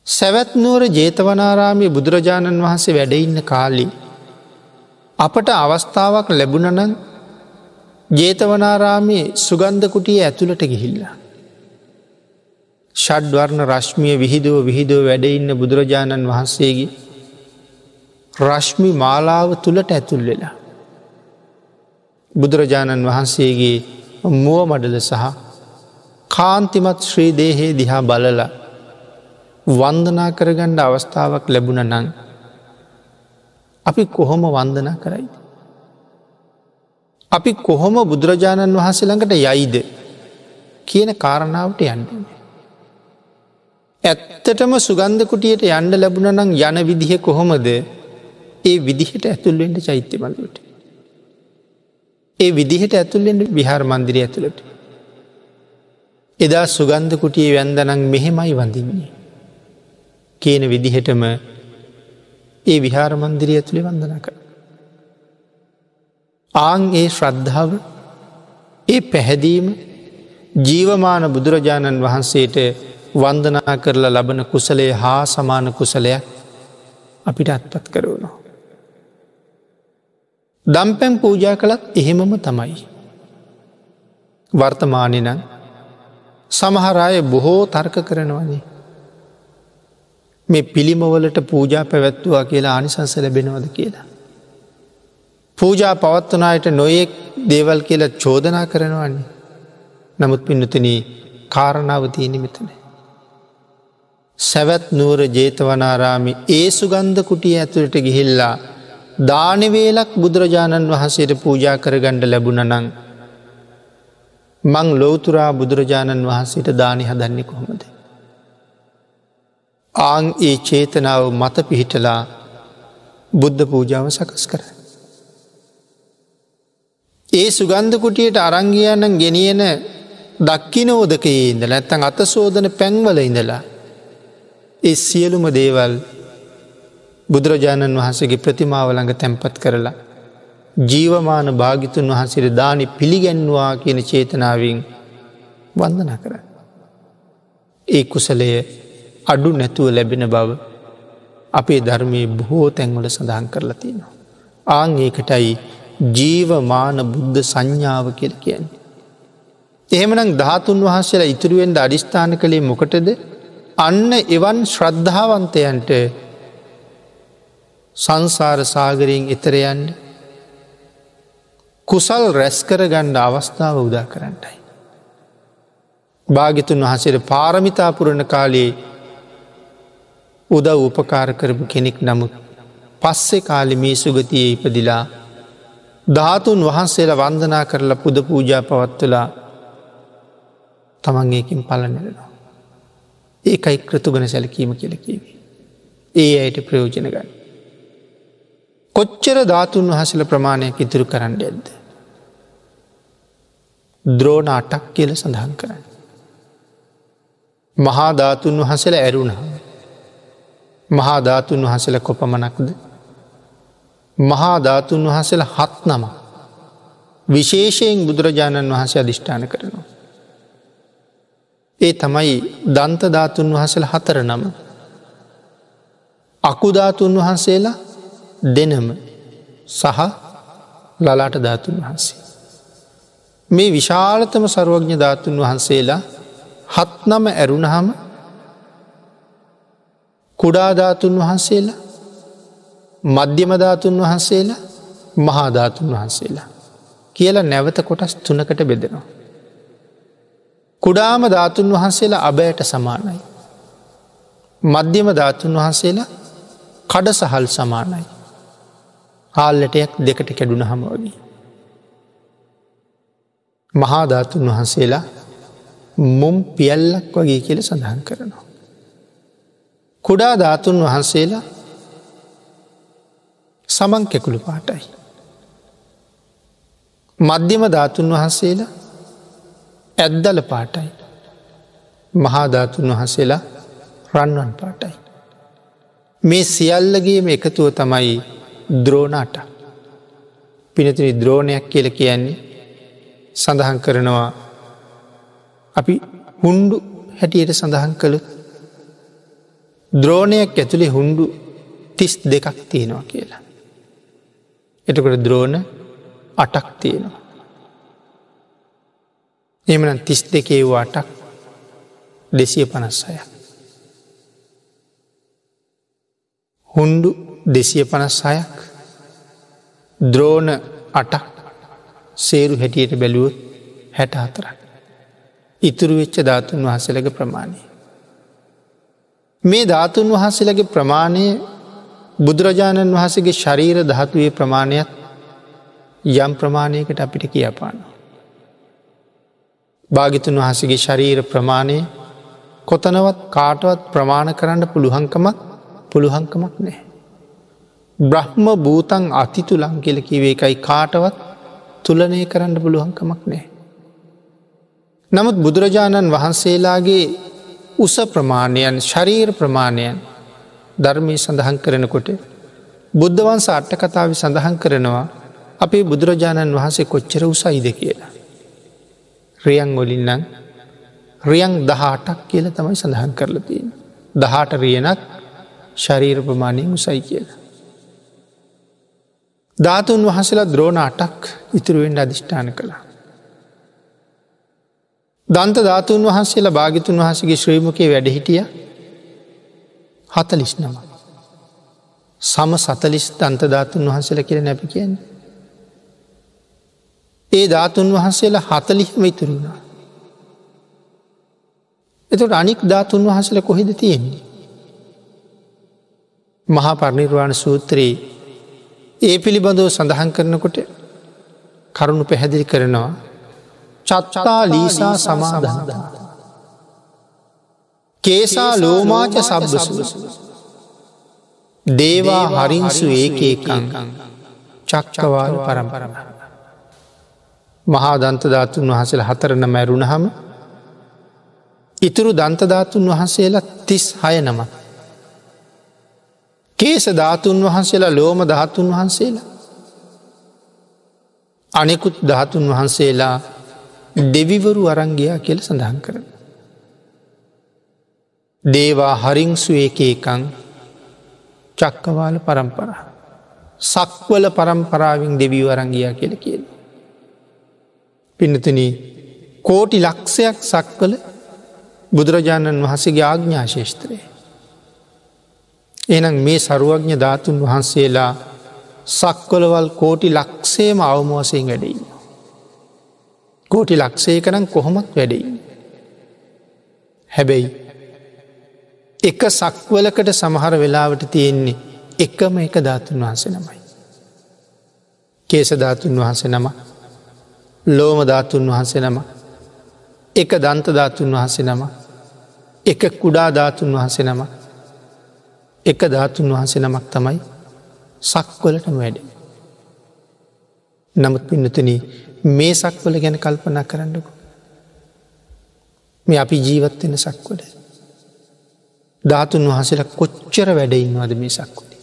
සැවැත්නුවර ජේතවනාරාමය බුදුරජාණන් වහන්සේ වැඩඉන්න කාලි. අපට අවස්ථාවක් ලැබුණනන් ජේතවනාරාමයේ සුගන්ධකුටිය ඇතුළට ගිහිල්ලා. ෂඩ්වර්ණ රශ්මිය විහිදුව විහිදුව වැඩඉන්න බුදුරජාණන් වහන්සේගේ රශ්මි මාලාව තුළට ඇතුල් වෙලා. බුදුරජාණන් වහන්සේගේ මුව මඩල සහ කාන්තිමත් ශ්‍රී දේහේ දිහා බලල වන්දනා කරගණ්ඩ අවස්ථාවක් ලැබුණ නං අපි කොහොම වන්දනා කරයිද. අපි කොහොම බුදුරජාණන් වහන්සේ ළඟට යයිද කියන කාරණාවට යන්න. ඇත්තටම සුගන්ධකුටියට යන්න ලැබුණ නම් යන විදිහ කොහොමද ඒ විදිහට ඇතුල්වෙන්ට චෛත්‍ය බලට. ඒ විදිහට ඇතුල්ලෙන්ට විහාර මන්දිරය ඇතුළට. එදා සුගන්ධකුටියේ වැන්දනං මෙහෙමයි වඳින්නේ. කියන විදිහටම ඒ විහාර මන්දිරය ඇතුළි වන්දන කර. ආං ඒ ශ්‍රද්ධාව ඒ පැහැදීම ජීවමාන බුදුරජාණන් වහන්සේට වන්දනා කරලා ලබන කුසලේ හා සමාන කුසලයක් අපිට අත්පත් කරුණු. දම්පැම් පූජා කළත් එහෙමම තමයි. වර්තමානය නම් සමහරය බොහෝ තර්ක කරනවනේ. මේ පිළිමවලට පූජා පැවැත්තුවා කියලා ආනිසංස ලැබෙනවද කියලා. පූජා පවත්වනායට නොයෙක් දේවල් කියලා චෝදනා කරනවන්නේ. නමුත් පින්නතන කාරණාවතියන මෙතන. සැවැත් නුවර ජේතවනාරාමි ඒ සුගන්ධ කුටිය ඇතුළට ගිහිල්ලා දානවේලක් බුදුරජාණන් වහන්සේට පූජා කරගණ්ඩ ලැබුණ නං මං ලෝතුරා බුදුරජාණන් වහන්සේට දානි හදන්නේ කොහොමද. ආං ඒ චේතනාව මත පිහිටලා බුද්ධ පූජාව සකස් කර. ඒ සුගන්ධ කුටියට අරංගියන්නන් ගෙනියන දක්කිනෝදකයේ ඉඳ නැත්තන් අත සෝදන පැංවල ඉඳලා ඒ සියලුම දේවල් බුදුරජාණන් වහන්සේගේ ප්‍රතිමාවළඟ තැන්පත් කරලා ජීවමාන භාගිතුන් වහන්සේට දානි පිළිගැන්වා කියන චේතනාවෙන් වන්දන කර. ඒ කුසලය අඩු නැතුව ලැබෙන බව අපේ ධර්මය බොහෝ තැන්වල සඳහන් කරලා තියෙනවා. ආං ඒකටයි ජීවමාන බුද්ධ සංඥාව කියල කියන්නේ. එහෙමනම් ධාතුන් වහන්සේලා ඉතුරුවෙන්ද අඩිස්ථාන කළේ මොකටද අන්න එවන් ශ්‍රද්ධාවන්තයන්ට සංසාර සාගරයෙන් එතරයන්ට කුසල් රැස්කර ගණ්ඩ අවස්ථාව උදා කරන්නටයි. භාගිතුන් වහසට පාරමිතාපුරණ කාලයේ උද උපකාර කරපු කෙනෙක් නමුත් පස්සෙ කාලි මේ සුගතිය ඉපදිලා ධාතුන් වහන්සේලා වන්දනා කරලා පුද පූජා පවත්වලා තමන් ඒකින් පලනෙරෙනවා. ඒකයි ක්‍රතුගන සැලකීම කියලකිවේ. ඒ අයට ප්‍රයෝජන ගන්න. කොච්චර ධාතුන් වහසල ප්‍රමාණයක් ඉතුරු කරන්න ඇද්ද. ද්‍රෝණ අටක් කියල සඳහන් කරන්න. මහාධාතුන් වහසල ඇරුණහම. මහාධාතුන් වහසල කොපමනක්ද. මහාධාතුන් වහසල හත් නම විශේෂයෙන් බුදුරජාණන් වහන්සේ අධිෂ්ඨාන කරනවා. ඒ තමයි දන්තධාතුන් වහසල හතර නම. අකුධාතුන් වහන්සේලා දෙනම සහ ලලාට ධාතුන් වහන්සේ. මේ විශාලතම සරුවඥ ධාතුන් වහන්සේලා හත් නම ඇරුණහම කුඩාධාතුන් වහන්සේලා මධ්‍යමධාතුන් වහන්සේලා මහාධාතුන් වහන්සේලා කියලා නැවත කොටස් තුනකට බෙදෙනවා. කුඩාම ධාතුන් වහන්සේලා අබයට සමානයි. මධ්‍යම ධාතුන් වහන්සේලා කඩ සහල් සමානයි. හාල්ලටයක් දෙකට කැඩුණ හමෝදී. මහාධාතුන් වහන්සේලා මුම් පියල්ලක් වගේ කියල සඳහන් කරනවා. කුඩා ධාතුන් වහන්සේලා සමන් කෙකුළු පාටයි. මධ්‍යම ධාතුන් වහන්සේලා ඇද්දල පාටයි. මහාධාතුන් වහසේලා රන්වන් පාටයි. මේ සියල්ලගේම එකතුව තමයි ද්‍රෝණට පිනතිනි ද්‍රෝණයක් කියල කියන්නේ සඳහන් කරනවා අපි හුන්ඩු හැටියට සඳහන් කළු ද්‍රෝණයක් ඇතුළේ හුන්ඩු තිස් දෙකක් තියෙනවා කියලා. එතකොට ද්‍රෝණ අටක් තියෙනවා. එමන තිස් දෙකේ වාටක් දෙසිය පනස්සය. හුන්ඩු දෙසිය පනස් අයක් ද්‍රෝණ අටක් සේරු හැටියට බැලුවොත් හැට හතරක්. ඉතුරු වෙච්ච ධාතුන් වහසලක ප්‍රමාණය. මේ ධාතුන් වහන්සේලගේ ප්‍රමාණය බුදුරජාණන් වහසගේ ශරීර ධාතුවේ ප්‍රමාණයක් යම් ප්‍රමාණයකට අපිට කියපානවා. භාගිතුන් වහසගේ ශරීර ප්‍රමාණය කොතනවත් කාටවත් ප්‍රමාණ කරන්න පුළුහංකමක් පුළුහංකමක් නෑ. බ්‍රහ්ම භූතන් අතිතුලං කෙලකිවේ එකයි කාටවත් තුලනය කරන්න පුළුවන්කමක් නෑ. නමුත් බුදුරජාණන් වහන්සේලාගේ උස ප්‍රමාණයන් ශරීර ප්‍රමාණයන් ධර්මය සඳහන් කරනකොට බුද්ධවන්ස අට්ට කතාව සඳහන් කරනවා අපේ බුදුරජාණන් වහන්සේ කොච්චර උසයිද කියලා. රියන් ගොලින්නම් රියන් දහටක් කියල තමයි සඳහන් කරලතියෙන්. දහට රියනක් ශරීර ප්‍රමාණය උසයි කියලා. ධාතුන් වහසලා ද්‍රෝණ අටක් ඉතුරුවෙන් අධිෂ්ඨාන කළා. දන්ත ධාතුන් වහන්සේලා භාගිතුන් වහසගේ ශ්‍රීමකය වැඩහිටිය හතලිස් නම. සම සතලිස් දන්ත ධාතුන් වහන්සේල කියර නැපි කියන්නේ. ඒ ධාතුන් වහන්සේලා හතලිහිම ඉතුරුණා. එතට අනික් ධාතුන් වහසල කොහෙද තියෙන්නේ. මහා පරණිර්වාණ සූත්‍රයේ ඒ පිළිබඳව සඳහන් කරනකොට කරුණු පැහැදිලි කරනවා චත්තා ලීසා සමාධන්ද. කේසා ලෝමාච සබ්බසු දේවා හරින්සු ඒකේකං චක්කවාල පරම්පරම. මහා දන්තධාතුන් වහසල හතරන මැරුණහම ඉතුරු දන්තධාතුන් වහන්සේලා තිස් හය නම. කේස ධාතුන් වහන්සේලා ලෝම ධාතුන් වහන්සේලා. අනෙකුත් ධාතුන් වහන්සේලා දෙවිවරු අරංගයා කියල සඳහන් කරන. දේවා හරිංසු ඒකේකං චක්කවාල පරම්පර. සක්වල පරම්පරාවෙන් දෙවී අරංගයා කියල කියල. පිනතන කෝටි ලක්ෂයක් සක්වල බුදුරජාණන් වහසගේ ආග්ඥාශේෂත්‍රය. එනම් මේ සරුවඥ ධාතුන් වහන්සේලා සක්වලවල් කෝටි ලක්ෂේම අවමෝසයෙන් වැඩෙන්න. කෝටි ලක්ෂයකනම් කොහොමත් වැඩෙයි. හැබැයි එක සක්වලකට සමහර වෙලාවට තියෙන්නේ එකම එක ධාතුන් වහන්සේ නමයි. කේසධාතුන් වහන්සේ නම ලෝම ධාතුන් වහන්සේ නම එක දන්ත ධාතුන් වහන්සේ නම එක කුඩා ධාතුන් වහන්සේ නම එක ධාතුන් වහන්සේ නමක් තමයි සක්වලටම වැඩේ. නමුත් පින්නතන මේ සක්වල ගැන කල්පනා කරන්නකු. මේ අපි ජීවත්වෙන සක්වල. ධාතුන් වහසල කොච්චර වැඩඉන්නවාද මේ සක්වල.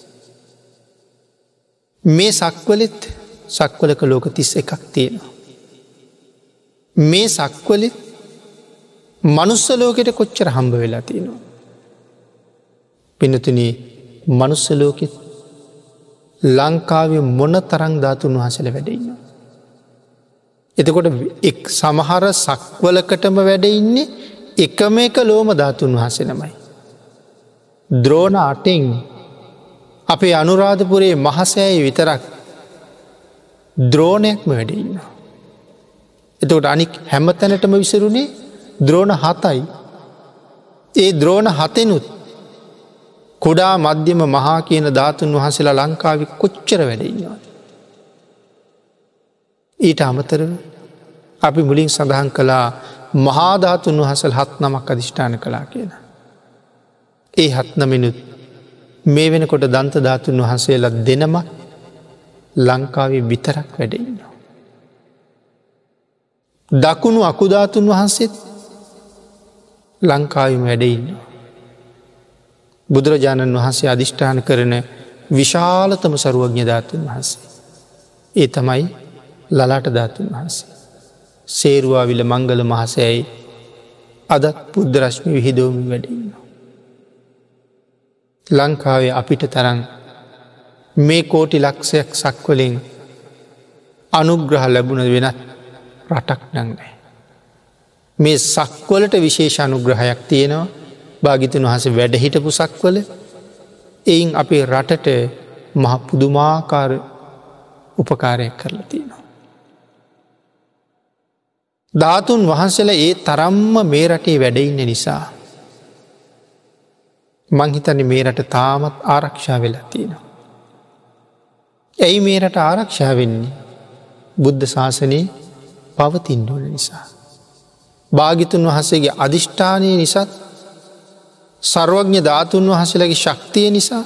මේ සක්වලෙත් සක්වලක ලෝක තිස්ස එකක් තියෙනවා. මේ සක්වලෙත් මනුස්සලෝකෙට කොච්චර හම්බ වෙලා තියෙනවා. පිනතුන මනුස්සලෝකෙත් ලංකාවේ මොන තරං ධාතුන් වහසල වැඩඉන්නවා. එතකොට එක් සමහර සක්වලකටම වැඩඉන්නේ එකම එක ලෝම ධාතුන් වහසෙනමයි. ද්‍රෝණ අටෙන් අපේ අනුරාධපුරේ මහසෑයි විතරක් ද්‍රෝණයක්ම වැඩඉන්න. එතකොට අනික් හැම තැනටම විසරුණේ ද්‍රෝණ හතයි. ඒ ද්‍රෝණ හතෙනුත් කුඩා මධ්‍යම මහා කියන ධාතුන් වහසලා ලංකාවි කොච්චර වැඩඉන්නවා. ඊට අමතරව අපි මුලින් සඳහන් කළා මහාධාතුන් වහසල් හත් නමක් අධිෂ්ඨාන කලා කියන. ඒ හත්නමිනුත් මේ වෙනකොට දන්ත ධාතුන් වහන්සේලත් දෙනම ලංකාවේ විතරක් වැඩඉන්නවා. දකුණු අකුධාතුන් වහන්සේත් ලංකාවිම වැඩඉන්න. බුදුරජාණන් වහන්සේ අධිෂ්ඨාන කරන විශාලතම සරුවඥ ධාතුන් වහන්සේ. ඒ තමයි ලලාට ධාතුන් වහන්සේ. සේරුවාවිල මංගල මහසෑයි අදත් පුද්ධරශ්මි විහිදෝමි වැඩඉන්න. ලංකාවේ අපිට තරන් මේ කෝටි ලක්ෂයක් සක්වලින් අනුග්‍රහ ලැබුණ වෙනත් රටක් නංනෑ. මේ සක්වලට විශේෂ අනුග්‍රහයක් තියෙනවා භාගිතන් වහස වැඩහිටපු සක්වල එයින් අපේ රටට මහ පුදුමාකාර උපකාරයක් කරලා තියෙනවා. ධාතුන් වහන්සල ඒ තරම්ම මේ රටේ වැඩඉන්න නිසා. මංහිතන මේ රට තාමත් ආරක්ෂා වෙලා තියෙනවා. ඇයි මේ රට ආරක්ෂා වෙන්නේ බුද්ධ ශාසනයේ පවතින්ඩෝල නිසා. භාගිතුන් වහසේගේ අධිෂ්ඨානය නිසත් සර්වඥ ධාතුන් වහසලගේ ශක්තිය නිසා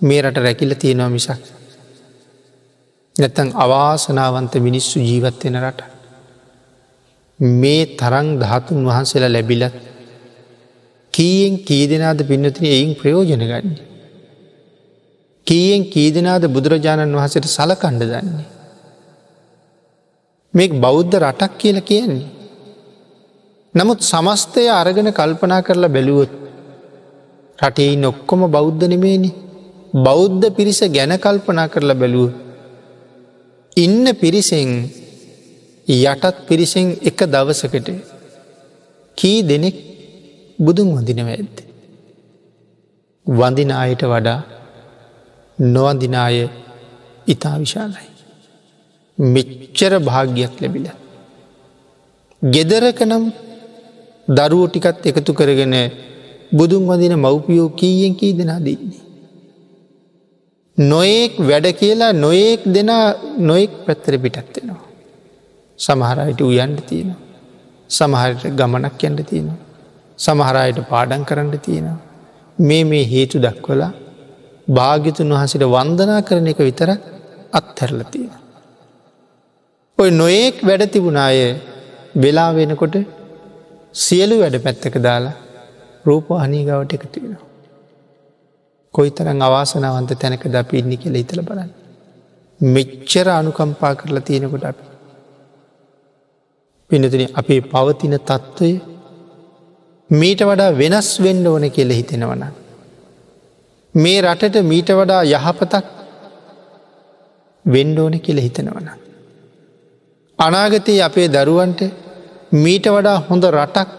මේ රට රැකිල තියෙනවා මිසක්. නැත්තන් අවාසනාවන්ත මිනිස්සු ජීවත්වෙන රට. මේ තරං ධාතුන් වහන්සේලා ලැබිලත් කීයෙන් කී දෙනාද පින්නතින එයින් ප්‍රයෝජන ගන්න. කීයෙන් කීදනාද බුදුරජාණන් වහසට සලකණ්ඩ දන්නේ. මේ බෞද්ධ රටක් කියල කියන්නේ. නමුත් සමස්තය අරගෙන කල්පනා කරලා බැලුවොත් රටේ නොක්කොම බෞද්ධ නෙමේනි බෞද්ධ පිරිස ගැන කල්පනා කරලා බැලුව. ඉන්න පිරිසෙන් යටත් පිරිසෙන් එක දවසකට කී දෙනෙක් බුදුන් වඳිනව ඇත්ත. වඳිනායට වඩා නොවඳිනාය ඉතා විශාලයි. මෙච්චර භාග්‍යයක් ලැබිල. ගෙදරක නම් දරුවෝ ටිකත් එකතු කරගෙන බුදුන් වදින මව්පියෝ කීයෙන් කී දෙනා දෙන්නේ. නොයෙක් වැඩ කියලා නොයෙක් දෙන නොයෙක් පැත්තර පිටත්වෙනවා. සමහරයට උයන්ට තියෙනවා. සමහරයට ගමනක් යන්ට තියෙනවා. සමහරයට පාඩන් කරන්න තියෙනවා. මේ මේ හේතු දක්වලා භාගිතුන් වහසිට වන්දනා කරන එක විතර අත්හැරල තියෙන. ඔය නොයෙක් වැඩ තිබුණාය වෙලා වෙනකොට සියලු වැඩ පැත්තක දාලා රූප අනීගවට එකතු වෙනවා. කොයි තරන් අවාසනාවන්ත තැනක ද අපි ඉන්නි කියල ඉතල බලන්න. මෙච්චර අනුකම්පා කරලා තියෙනකොට අපි. පිනතුන අපේ පවතින තත්ත්වය මීට වඩා වෙනස් වෙන්ඩ ඕන කියල හිතෙනවන. මේ රටට මීට වඩා යහපතක් වෙන්ඩෝන කියල හිතෙනවන. අනාගතයේ අපේ දරුවන්ට මීට වඩා හොඳ රටක්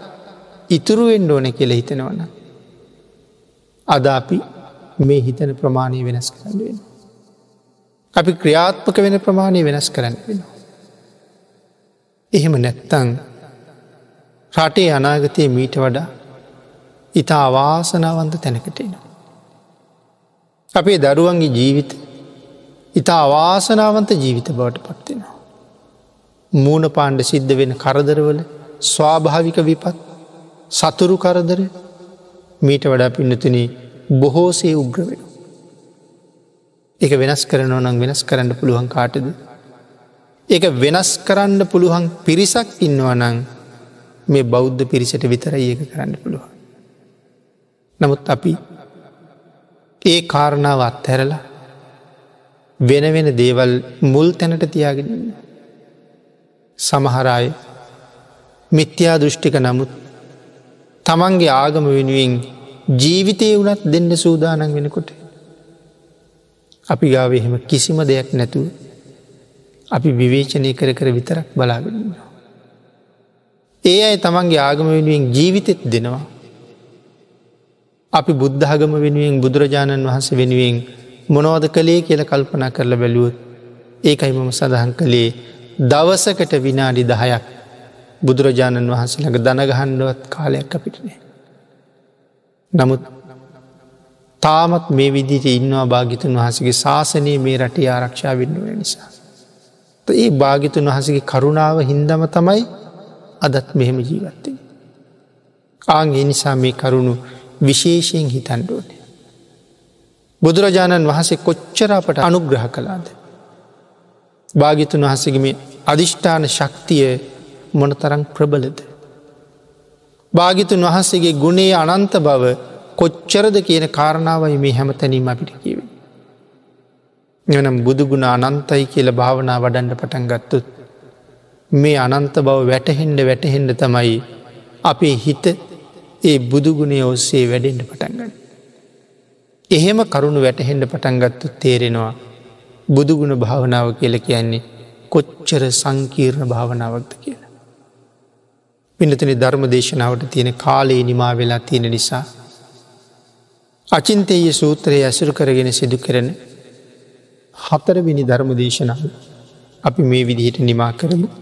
ඉතුරු වෙන්ඩ ඕන කියල හිතෙනවන. අද අපි මේ හිතන ප්‍රමාණය වෙනස් කරන්න වෙන. අපි ක්‍රියාත්මක වෙන ප්‍රමාණය වෙනස් කරන්න වෙනවා. එහෙම නැත්තං රටේ අනාගතය මීට වඩා ඉතා අවාසනාවන්ත තැනකටෙනවා. අපේ දරුවන්ගේ ජීවිත ඉතා අවාසනාවන්ත ජීවිත බවට පත්වෙනවා. මූුණ පාණ්ඩ සිද්ධ වෙන කරදරවල ස්වාභාවික විපත් සතුරු කරදර මීට වඩා පින්නතුනී බොහෝසේ උග්‍ර වෙන. එක වෙනස් කරනව නම් වෙනස් කරන්න පුළුවන් කාටද. එක වෙනස් කරන්න පුළුවන් පිරිසක් ඉන්නවනං මේ බෞද්ධ පිරිසට විතරයි ඒක කරන්න පුළුවන්. නමුත් අපි ඒ කාරණාව අත්හැරලා වෙන වෙන දේවල් මුල් තැනට තියාගෙනන්න. සමහරාය මිත්‍යා දෘෂ්ටික නමුත් තමන්ගේ ආගම වෙනුවෙන් ජීවිතය වනත් දෙන්න සූදානන් වෙනකොට. අපි ගාව එහෙම කිසිම දෙයක් නැතුව අපි විවේචනය කර කර විතරක් බලාගන්නවා. ඒ අයි තමන්ගේ ආගම වෙනුවෙන් ජීවිතෙත් දෙනවා. අපි බුද්ධාගම වෙනුවෙන් බුදුරජාණන් වහන්ස වෙනුවෙන් මොනවද කළේ කියල කල්පනා කරලා බැලුවොත් ඒකයි මම සඳහන් කළේ දවසකට විනාඩි දහයක් බුදුරජාණන් වහන්සේළඟ දනගහන්ඩුවත් කාලයක් අපිටනේ. නමුත් තාමත් මේ විදිට ඉන්නවා භාගිතුන් වහසගේ ශාසනයේ මේ රටේ ආරක්ෂා වෙන්නුව නිසා. ඒ භාගිතුන් වහසගේ කරුණාව හින්දම තමයි අදත් මෙහෙම ජීවත්තේ. ආං එනිසා මේ කරුණු විශේෂයෙන් හිතන්ඩෝනේ. බුදුරජාණන් වහසේ කොච්චරාපට අනුග්‍රහ කලාද. භාගිතුන් වහසගේ අධිෂ්ඨාන ශක්තිය මොනතරං ප්‍රබලද. භාගිතුන් වහන්සේගේ ගුණේ අනන්ත බව කොච්චරද කියන කාරණාවයි මේ හැම තැනීම අපිට කිව. එනම් බුදුගුණ අනන්තයි කියල භාවනා වඩන්ඩ පටන් ගත්තුත්. මේ අනන්ත බව වැටහෙන්ඩ වැටහෙන්ඩ තමයි අපේ හිත ඒ බුදුගුණේ ඔස්සේ වැඩෙන්ඩ පටන්ගන්න. එහෙම කරුණු වැටහෙන්ඩ පටන්ගත්තු තේරෙනවා බුදුගුණ භාවනාව කියල කියන්නේ කොච්චර සංකීර්ණ භාවනාවක්ද කියලා. පිනතන ධර්ම දේශනාවට තියෙන කාලේ නිමා වෙලා තියෙන නිසා. අචින්තයේ සූත්‍රයේ ඇසුරු කරගෙන සිදු කරන හතරවිනි ධර්ම දේශනාව අපි මේ විදිහට නිමා කරමු.